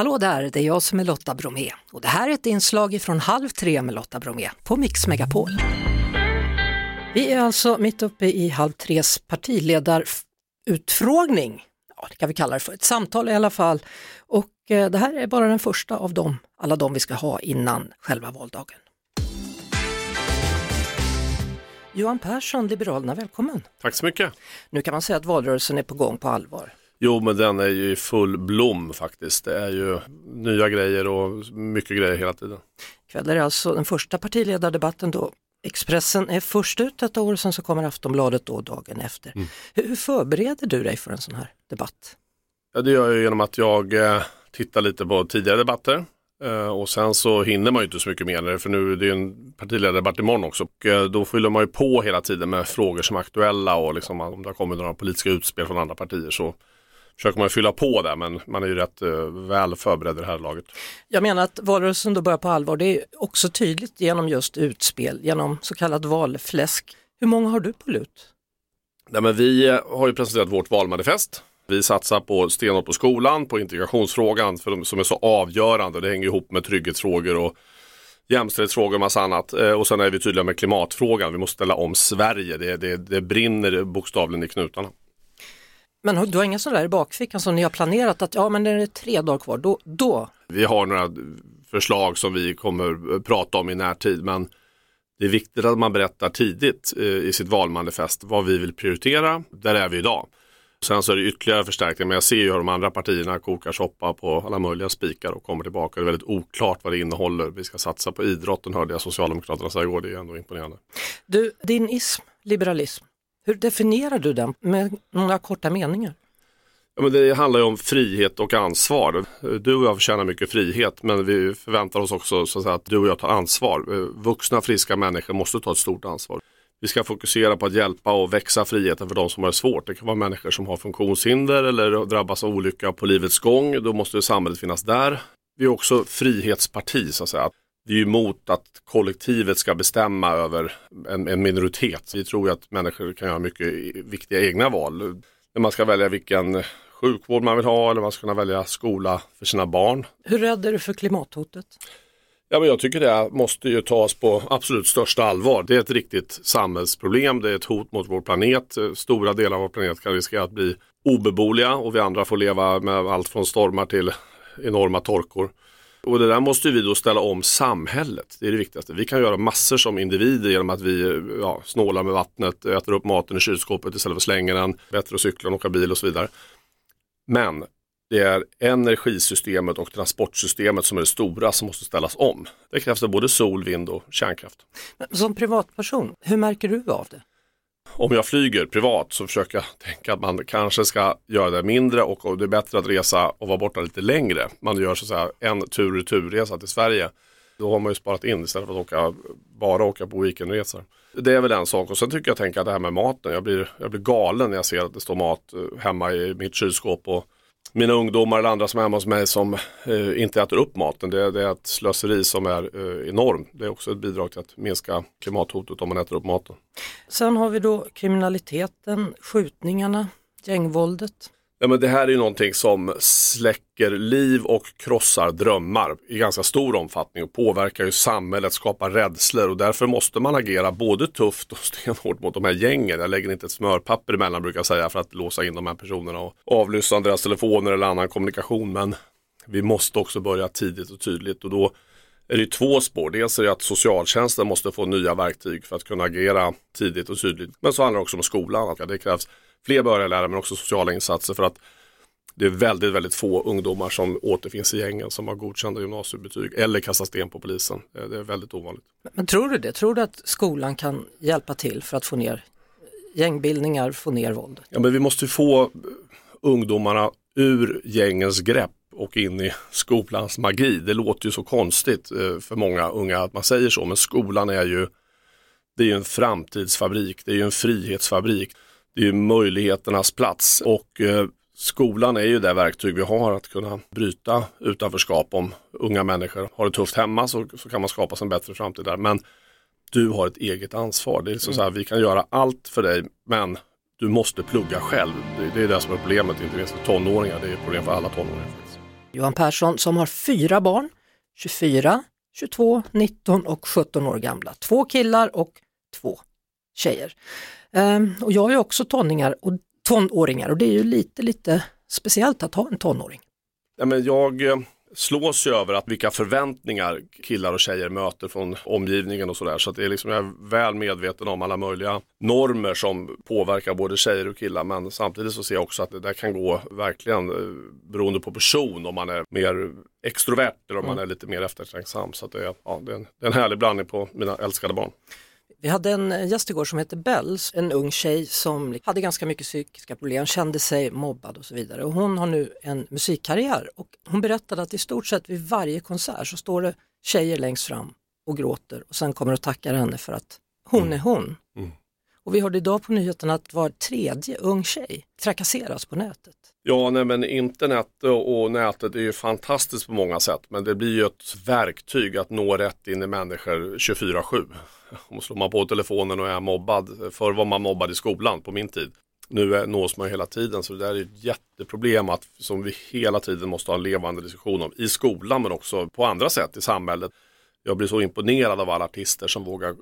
Hallå där, det är jag som är Lotta Bromé och det här är ett inslag från Halv tre med Lotta Bromé på Mix Megapol. Vi är alltså mitt uppe i Halv tres partiledarutfrågning. Ja, det kan vi kalla det för, ett samtal i alla fall. Och eh, det här är bara den första av dem, alla de vi ska ha innan själva valdagen. Johan Persson, Liberalerna, välkommen! Tack så mycket! Nu kan man säga att valrörelsen är på gång på allvar. Jo, men den är ju i full blom faktiskt. Det är ju nya grejer och mycket grejer hela tiden. Kväll är alltså den första partiledardebatten då. Expressen är först ut detta år, sen så kommer Aftonbladet då dagen efter. Mm. Hur förbereder du dig för en sån här debatt? Ja, det gör jag genom att jag eh, tittar lite på tidigare debatter eh, och sen så hinner man ju inte så mycket mer för nu är det en partiledardebatt imorgon också. Och eh, då fyller man ju på hela tiden med frågor som är aktuella och liksom om det har kommit några politiska utspel från andra partier så försöker man fylla på där men man är ju rätt uh, väl förberedd i det här laget. Jag menar att valrörelsen då börjar på allvar, det är också tydligt genom just utspel, genom så kallat valfläsk. Hur många har du på lut? Nej, men vi har ju presenterat vårt valmanifest. Vi satsar på stenhårt på skolan, på integrationsfrågan för de, som är så avgörande. Det hänger ihop med trygghetsfrågor och jämställdhetsfrågor och massa annat. Eh, och sen är vi tydliga med klimatfrågan. Vi måste ställa om Sverige. Det, det, det brinner bokstavligen i knutarna. Men du har inga sådana där i bakfickan som ni har planerat att ja men det är tre dagar kvar, då, då? Vi har några förslag som vi kommer prata om i närtid men det är viktigt att man berättar tidigt eh, i sitt valmanifest vad vi vill prioritera. Där är vi idag. Sen så är det ytterligare förstärkningar men jag ser ju hur de andra partierna kokar soppa på alla möjliga spikar och kommer tillbaka. Det är väldigt oklart vad det innehåller. Vi ska satsa på idrotten hörde jag Socialdemokraterna säga igår. Det är ändå imponerande. Du, din ism, liberalism, hur definierar du den med några korta meningar? Ja, men det handlar ju om frihet och ansvar. Du och jag förtjänar mycket frihet men vi förväntar oss också så att, säga, att du och jag tar ansvar. Vuxna friska människor måste ta ett stort ansvar. Vi ska fokusera på att hjälpa och växa friheten för de som har det svårt. Det kan vara människor som har funktionshinder eller drabbas av olycka på livets gång. Då måste samhället finnas där. Vi är också frihetsparti så att säga. Vi är emot att kollektivet ska bestämma över en, en minoritet. Vi tror att människor kan göra mycket viktiga egna val. När man ska välja vilken sjukvård man vill ha eller man ska kunna välja skola för sina barn. Hur rädd är du för klimathotet? Ja, men jag tycker det måste ju tas på absolut största allvar. Det är ett riktigt samhällsproblem. Det är ett hot mot vår planet. Stora delar av vår planet kan riskera att bli obeboeliga och vi andra får leva med allt från stormar till enorma torkor. Och det där måste vi då ställa om samhället. Det är det viktigaste. Vi kan göra massor som individer genom att vi ja, snålar med vattnet, äter upp maten i kylskåpet istället för att slänga den, bättre att cykla åka bil och så vidare. Men det är energisystemet och transportsystemet som är det stora som måste ställas om. Det krävs det både sol, vind och kärnkraft. Men som privatperson, hur märker du av det? Om jag flyger privat så försöker jag tänka att man kanske ska göra det mindre och det är bättre att resa och vara borta lite längre. Man gör så att säga en tur och turresa till Sverige. Då har man ju sparat in istället för att åka, bara åka på weekendresor. Det är väl en sak och sen tycker jag tänka att det här med maten, jag blir, jag blir galen när jag ser att det står mat eh, hemma i mitt kylskåp och mina ungdomar eller andra som är hemma hos mig som eh, inte äter upp maten. Det, det, är ett slöseri som är eh, enormt. Det är också ett bidrag till att minska klimathotet om man äter upp maten. Sen har vi då kriminaliteten, skjutningarna, gängvåldet. Ja, men det här är ju någonting som släcker liv och krossar drömmar i ganska stor omfattning och påverkar ju samhället, skapar rädslor och därför måste man agera både tufft och stenhårt mot de här gängen. Jag lägger inte ett smörpapper emellan brukar jag säga för att låsa in de här personerna och avlyssna deras telefoner eller annan kommunikation men vi måste också börja tidigt och tydligt och då är det två spår. Dels är det att socialtjänsten måste få nya verktyg för att kunna agera tidigt och tydligt. Men så handlar det också om skolan. Det krävs fler behöriga men också sociala insatser för att det är väldigt, väldigt få ungdomar som återfinns i gängen som har godkända gymnasiebetyg eller kastar sten på polisen. Det är väldigt ovanligt. Men tror du det? Tror du att skolan kan hjälpa till för att få ner gängbildningar, få ner våldet? Ja, men vi måste få ungdomarna ur gängens grepp och in i skolans magi. Det låter ju så konstigt eh, för många unga att man säger så, men skolan är ju det är ju en framtidsfabrik, det är ju en frihetsfabrik det är ju möjligheternas plats och eh, skolan är ju det verktyg vi har att kunna bryta utanförskap. Om unga människor har det tufft hemma så, så kan man skapa sig en bättre framtid där. Men du har ett eget ansvar. Det är liksom mm. så här, vi kan göra allt för dig men du måste plugga själv. Det, det är det som är problemet, inte minst för tonåringar. Det är ett problem för alla tonåringar. Johan Persson som har fyra barn, 24, 22, 19 och 17 år gamla. Två killar och två tjejer. Ehm, och jag är också tonåringar och, tonåringar och det är ju lite, lite speciellt att ha en tonåring. Ja, men jag eh, slås ju över att vilka förväntningar killar och tjejer möter från omgivningen och sådär. Så att det är liksom, jag är väl medveten om alla möjliga normer som påverkar både tjejer och killar. Men samtidigt så ser jag också att det där kan gå verkligen eh, beroende på person om man är mer extrovert eller om man är lite mer eftertänksam. Så att det, är, ja, det, är en, det är en härlig blandning på mina älskade barn. Vi hade en gäst igår som hette Bells, en ung tjej som hade ganska mycket psykiska problem, kände sig mobbad och så vidare. Och hon har nu en musikkarriär och hon berättade att i stort sett vid varje konsert så står det tjejer längst fram och gråter och sen kommer och tackar henne för att hon är hon. Mm. Och vi hörde idag på nyheterna att var tredje ung tjej trakasseras på nätet. Ja, nej, men internet och, nätet är ju fantastiskt på många sätt men det blir ju ett verktyg att nå rätt in i människor 24-7. Och slår man på telefonen och är mobbad, förr var man mobbad i skolan på min tid. Nu är, nås man ju hela tiden så det där är ett jätteproblem att, som vi hela tiden måste ha en levande diskussion om i skolan men också på andra sätt i samhället. Jag blir så imponerad av alla artister som vågar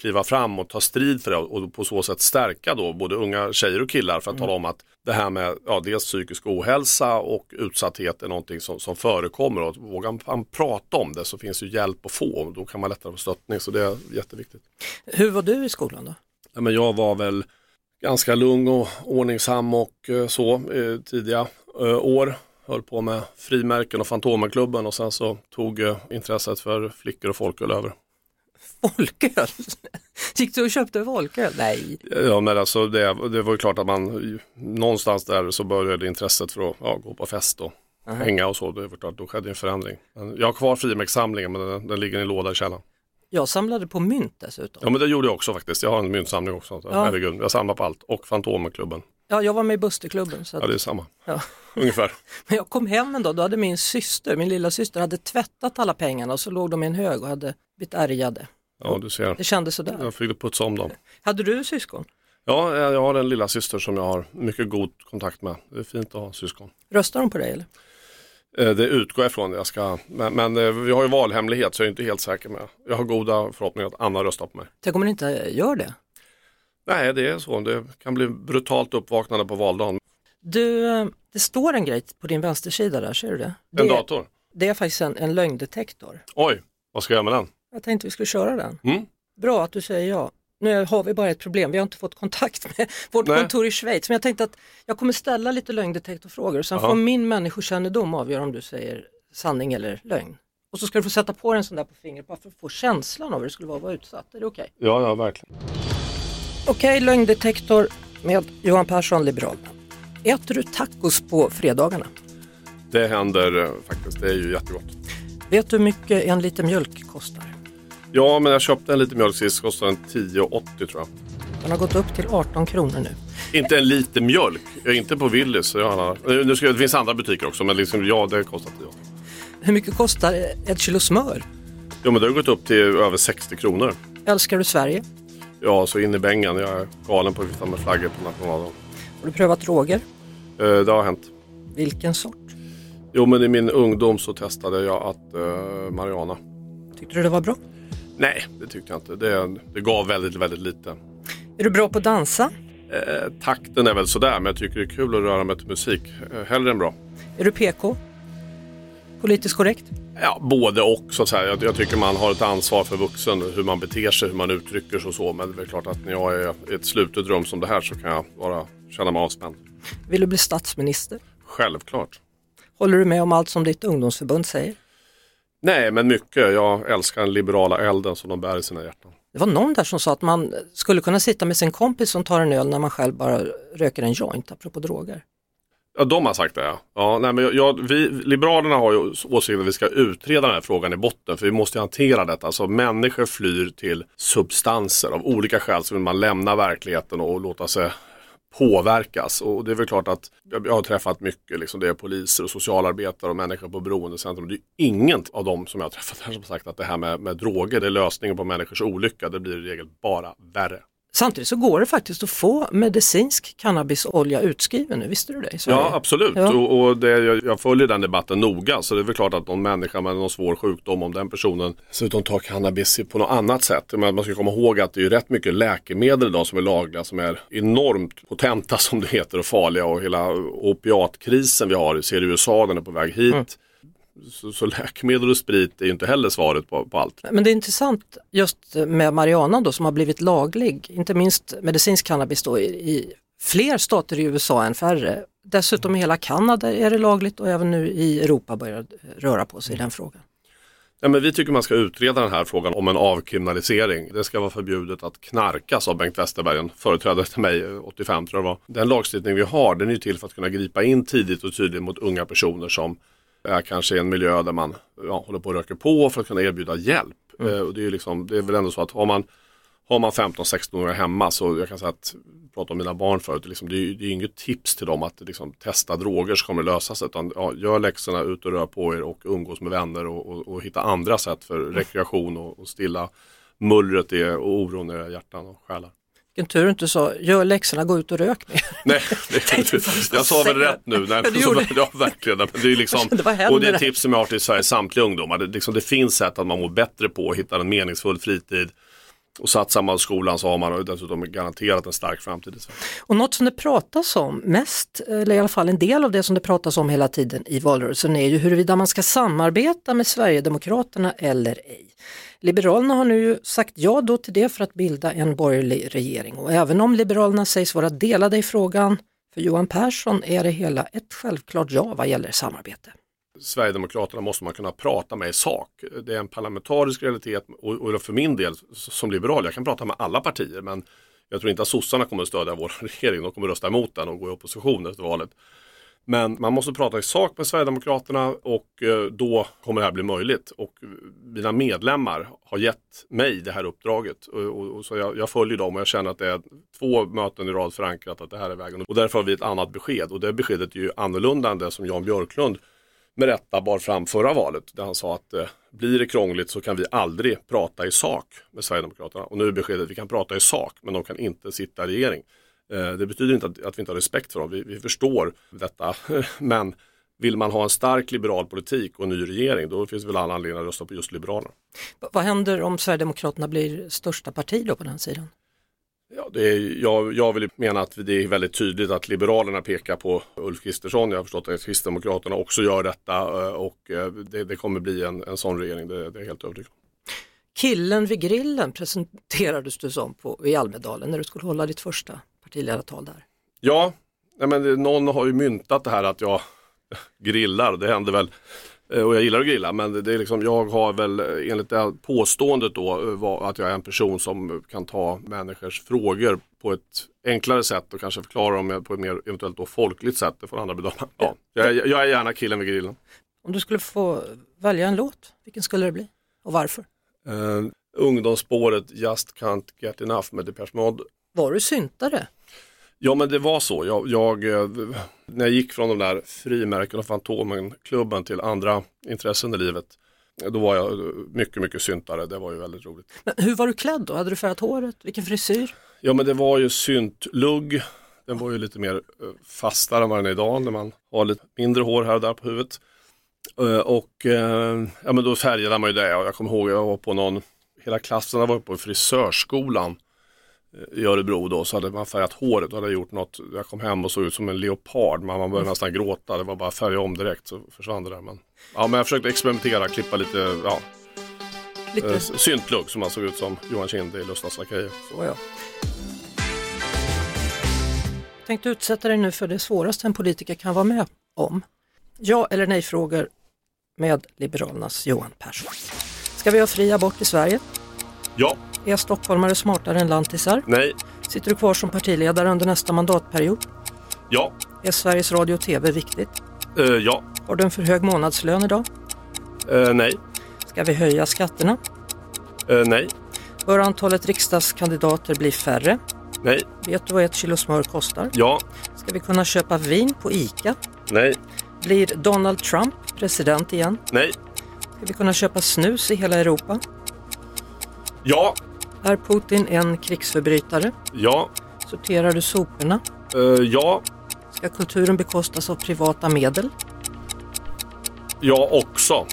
kliva fram och ta strid för det och på så sätt stärka då både unga tjejer och killar för att tala om att det här med ja, dels psykisk ohälsa och utsatthet är någonting som, som förekommer och vågar man prata om det så finns ju hjälp att få och då kan man lättare få stöttning så det är jätteviktigt. Hur var du i skolan då? Ja, men jag var väl ganska lugn och ordningsam och eh, så eh, tidiga eh, år. Höll på med frimärken och Fantomenklubben och sen så tog intresset för flickor och folköl över. Folköl? Gick du och köpte folköl? Nej. Ja men alltså det, det var ju klart att man någonstans där så började intresset för att ja, gå på fest och Aha. hänga och så. Det var klart, då skedde en förändring. Men jag har kvar frimärkssamlingen men den, den ligger i en låda i källaren. Jag samlade på mynt dessutom. Ja men det gjorde jag också faktiskt. Jag har en myntsamling också. Så, Ja. Herregud, jag samlar på allt. Och Fantomenklubben. Ja, jag var med i Busterklubben. Så att, Ja det är samma. ja. Ungefär. Men jag kom hem en dag, då hade min syster, min lilla syster, hade tvättat alla pengarna och så låg de i en hög och hade blivit ärgade. Ja du ser. Det kändes sådär. Jag fick putsa om dem. Hade du syskon? Ja, jag har en lilla syster som jag har mycket god kontakt med. Det är fint att ha syskon. Röstar de på dig eller? Eh, Det utgår jag ifrån. Jag ska, men, men eh, vi har ju valhemlighet så jag är inte helt säker med. Jag har goda förhoppningar att Anna röstar på mig. Tänk om man inte gör det? Nej, det är så. Det kan bli brutalt uppvaknande på valdagen. Du, eh, det står en grej på din vänstersida där, ser du det? En det, dator. det är faktiskt en, en lögndetektor. Oj, vad ska jag göra med den? Jag tänkte vi skulle köra den. Mm. Bra att du säger ja. Nu har vi bara ett problem, vi har inte fått kontakt med vårt Nej. kontor i Schweiz. Men jag tänkte att jag kommer ställa lite lögndetektorfrågor och sen Ja. får min människokännedom avgöra om du säger sanning eller lögn. Och så ska du få sätta på dig en sån där på fingret bara för att få känslan av hur det skulle vara att vara utsatt. Är det okej? Ja, ja, verkligen. Okej, lögndetektor med Johan Persson, Liberalerna. Äter du tacos på fredagarna? Det händer eh, faktiskt. Det är ju jättegott. Vet du hur mycket en liter mjölk kostar? Ja, men jag köpte en liter mjölk sist. Kostade den 10,80 tror jag. Den har gått upp till 18 kronor nu. Inte en liter mjölk. Jag är inte på Willys. jag Nu ska det finns andra butiker också, men liksom, ja, det kostar 10,80. Hur mycket kostar ett kilo smör? Jo, men det har gått upp till över 60 kronor. Älskar du Sverige? Ja, så in i bängen. Jag är galen på att vifta med flaggor på nationaldagen. Har du prövat droger? Eh, Det har hänt. Vilken sort? Jo, men i min ungdom så testade jag att uh, Mariana. Tyckte du det var bra? Nej, det tyckte jag inte. Det, det gav väldigt, väldigt lite. Är du bra på att dansa? Eh, takten är väl sådär, men jag tycker det är kul att röra mig till musik. Eh, hellre än bra. Är du PK? Politiskt korrekt? Ja, både och. Så att säga. Jag, jag tycker man har ett ansvar för vuxen, hur man beter sig, hur man uttrycker sig och så. Men det är klart att när jag är i ett slutet rum som det här så kan jag bara känna mig avspänd. Vill du bli statsminister? Självklart. Håller du med om allt som ditt ungdomsförbund säger? Nej, men mycket. Jag älskar den liberala elden som de bär i sina hjärtan. Det var någon där som sa att man skulle kunna sitta med sin kompis som tar en öl när man själv bara röker en joint, apropå droger. Ja, de har sagt det ja. ja nej, men jag, vi, Liberalerna har ju åsikten att vi ska utreda den här frågan i botten för vi måste hantera detta. Alltså människor flyr till substanser av olika skäl så vill man lämna verkligheten och låta sig påverkas. Och det är väl klart att jag, har träffat mycket, liksom, det är poliser och socialarbetare och människor på beroendecentrum. Det är inget av dem som jag har träffat här som har sagt att det här med, med droger det är lösningen på människors olycka. Det blir i regel bara värre. Samtidigt så går det faktiskt att få medicinsk cannabisolja utskriven nu, visste du det? Ja absolut Ja. och, och det, jag, jag följer den debatten noga så det är väl klart att någon människa med någon svår sjukdom om den personen dessutom tar cannabis på något annat sätt. Men man ska komma ihåg att det är rätt mycket läkemedel idag som är lagliga som är enormt potenta som det heter och farliga och hela opiatkrisen vi har ser i USA den är på väg hit. Mm. Så, så läkemedel och sprit är ju inte heller svaret på, på allt. Men det är intressant just med marijuana då som har blivit laglig, inte minst medicinsk cannabis då i, i fler stater i USA än färre. Dessutom i hela Kanada är det lagligt och även nu i Europa börjar röra på sig i den frågan. Ja, men vi tycker man ska utreda den här frågan om en avkriminalisering. Det ska vara förbjudet att knarka, sa Bengt Westerberg, en företrädare till mig, 85 tror jag det var. Den lagstiftning vi har, den är till för att kunna gripa in tidigt och tydligt mot unga personer som är kanske i en miljö där man ja, håller på och röker på för att kunna erbjuda hjälp. Eh, och det, är liksom, det är väl ändå så att har man, har man 15-16 år hemma så jag kan säga att, prata om mina barn förut, liksom, det är det är inget tips till dem att liksom, testa droger så kommer det lösa sig. Utan, ja, gör läxorna, ut och rör på er och umgås med vänner och, och, och hitta andra sätt för rekreation och, och stilla mullret och oron i era hjärtan och själar. Vilken tur inte sa, gör läxorna, gå ut och rök mer. Nej, jag sa väl rätt nu. Nej, Ja, du gjorde ja, verkligen. Men det är liksom, och det är ett tips som jag har till Sveriges samtliga ungdomar. Det, liksom, det finns sätt att man mår bättre på och hittar en meningsfull fritid. Och satsar man på skolan så har man dessutom garanterat en stark framtid i Sverige. Och något som det pratas om mest, eller i alla fall en del av det som det pratas om hela tiden i valrörelsen är ju huruvida man ska samarbeta med Sverigedemokraterna eller ej. Liberalerna har nu sagt ja då till det för att bilda en borgerlig regering och även om Liberalerna sägs vara delade i frågan, för Johan Persson är det hela ett självklart ja vad gäller samarbete. Sverigedemokraterna måste man kunna prata med i sak. Det är en parlamentarisk realitet och, och för min del som liberal, jag kan prata med alla partier men jag tror inte att sossarna kommer att stödja vår regering. De kommer att rösta emot den och gå i opposition efter valet. Men man måste prata i sak med Sverigedemokraterna och eh, då kommer det här bli möjligt. Och mina medlemmar har gett mig det här uppdraget. Och, och, och så jag, jag följer dem och jag känner att det är två möten i rad förankrat att det här är vägen. Och därför har vi ett annat besked. Och det beskedet är ju annorlunda än det som Jan Björklund med rätta bar fram förra valet. Där han sa att eh, blir det krångligt så kan vi aldrig prata i sak med Sverigedemokraterna. Och nu är beskedet att vi kan prata i sak men de kan inte sitta i regering. Eh, det betyder inte att, att vi inte har respekt för dem. Vi, vi förstår detta. men vill man ha en stark liberal politik och en ny regering då finns det väl alla anledningar att rösta på just Liberalerna. Vad händer om Sverigedemokraterna blir största parti då på den sidan? Ja, det är, jag, jag vill mena att det är väldigt tydligt att Liberalerna pekar på Ulf Kristersson. Jag har förstått att Kristdemokraterna också gör detta eh, och eh, det, det kommer bli en, en sån regering, det, det är jag helt övertygad om. Killen vid grillen presenterades du som på, i Almedalen när du skulle hålla ditt första partiledartal där. Ja, nej men någon har ju myntat det här att jag grillar. Det händer väl och jag gillar att grilla men det är liksom, jag har väl eh, enligt det här påståendet då eh, att jag är en person som kan ta människors frågor på ett enklare sätt och kanske förklara dem på ett mer eventuellt då folkligt sätt. Det får andra bedöma. Ja, jag, är- jag är gärna killen vid grillen. Om du skulle få välja en låt, vilken skulle det bli och varför? Uh, ungdomsspåret Just Can't Get Enough med Depeche Mode. Var du syntare? Ja men det var så. Jag, jag, eh, när jag gick från de där frimärken och Fantomen-klubben till andra intressen i livet. Då var jag mycket, mycket syntare. Det var ju väldigt roligt. Men hur var du klädd då? Hade du färgat håret? Vilken frisyr? Ja men det var ju syntlugg. Den var ju lite mer eh, fastare än vad den är idag när man har lite mindre hår här och där på huvudet. Eh, Och ja, men då färgade man ju det och jag kommer ihåg jag var på någon, hela klassen var på frisörskolan i Örebro då så hade man färgat håret och hade gjort något. Jag kom hem och såg ut som en leopard man började nästan gråta. Det var bara att färga om direkt så försvann det där. Men, ja, men jag försökte experimentera, klippa lite ja, Lite eh, syntlugg som man såg ut som Johan Kinde i Lustas Lakejer. så ja. Tänkte utsätta dig nu för det svåraste en politiker kan vara med om. Ja eller nej frågor med Liberalernas Johan Persson. Ska vi ha fri abort i Sverige? Ja, Är stockholmare smartare än lantisar? nej, Sitter du kvar som partiledare under nästa mandatperiod? ja, Är Sveriges Radio och TV viktigt? eh, ja, Har du en för hög månadslön idag? eh, nej, Ska vi höja skatterna? eh, nej, Bör antalet riksdagskandidater bli färre? nej, Vet du vad ett kilo smör kostar? ja, Ska vi kunna köpa vin på ICA? nej, Blir Donald Trump president igen? nej, Ska vi kunna köpa snus i hela Europa? ja, Är Putin en krigsförbrytare? Ja. Sorterar du soporna? Uh, ja. Ska kulturen bekostas av privata medel? Ja, också.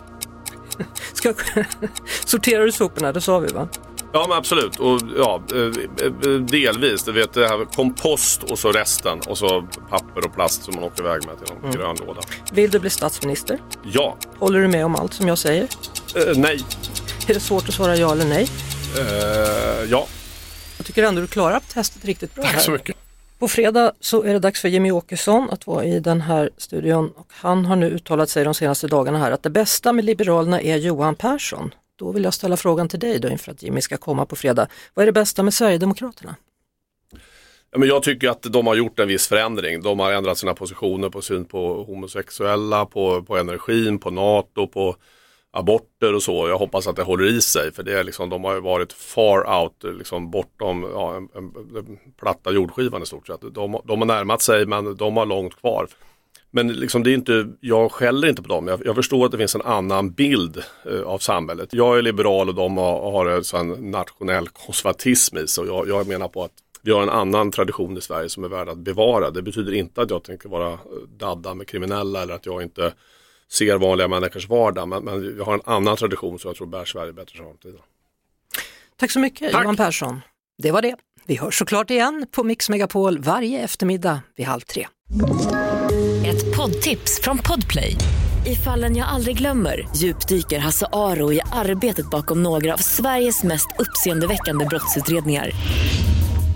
Ska, sorterar du soporna? Det sa vi va? Ja men absolut och ja, eh, eh, delvis. Du vet det här kompost och så resten och så papper och plast som man åker iväg med till en mm. grön låda. Vill du bli statsminister? Ja. Håller du med om allt som jag säger? Uh, nej. Är det svårt att svara ja eller nej? Uh, ja. Jag tycker ändå du klarar testet riktigt bra. Tack här. så mycket. På fredag så är det dags för Jimmy Åkesson att vara i den här studion och han har nu uttalat sig de senaste dagarna här att det bästa med Liberalerna är Johan Persson. Då vill jag ställa frågan till dig då inför att Jimmy ska komma på fredag. Vad är det bästa med Sverigedemokraterna? Ja, men jag tycker att de har gjort en viss förändring. De har ändrat sina positioner på syn på homosexuella, på, på energin, på NATO, på aborter och så. Jag hoppas att det håller i sig för det är liksom, de har ju varit far out, liksom bortom ja, en, en, en platta jordskivan i stort sett. De, de har närmat sig men de har långt kvar. Men liksom det är inte, jag skäller inte på dem. Jag, jag förstår att det finns en annan bild eh, av samhället. Jag är liberal och de har, har en nationell konservatism i sig. Jag, jag menar på att vi har en annan tradition i Sverige som är värd att bevara. Det betyder inte att jag tänker vara eh, dadda med kriminella eller att jag inte ser vanliga människors vardag. Men, men vi har en annan tradition som jag tror bär Sverige bättre framtiden. Tack så mycket Tack. Johan Persson. Det var det. Vi hörs såklart igen på Mix Megapol varje eftermiddag vid halv tre. Ett poddtips från Podplay. I fallen jag aldrig glömmer djupdyker Hasse Aro i arbetet bakom några av Sveriges mest uppseendeväckande brottsutredningar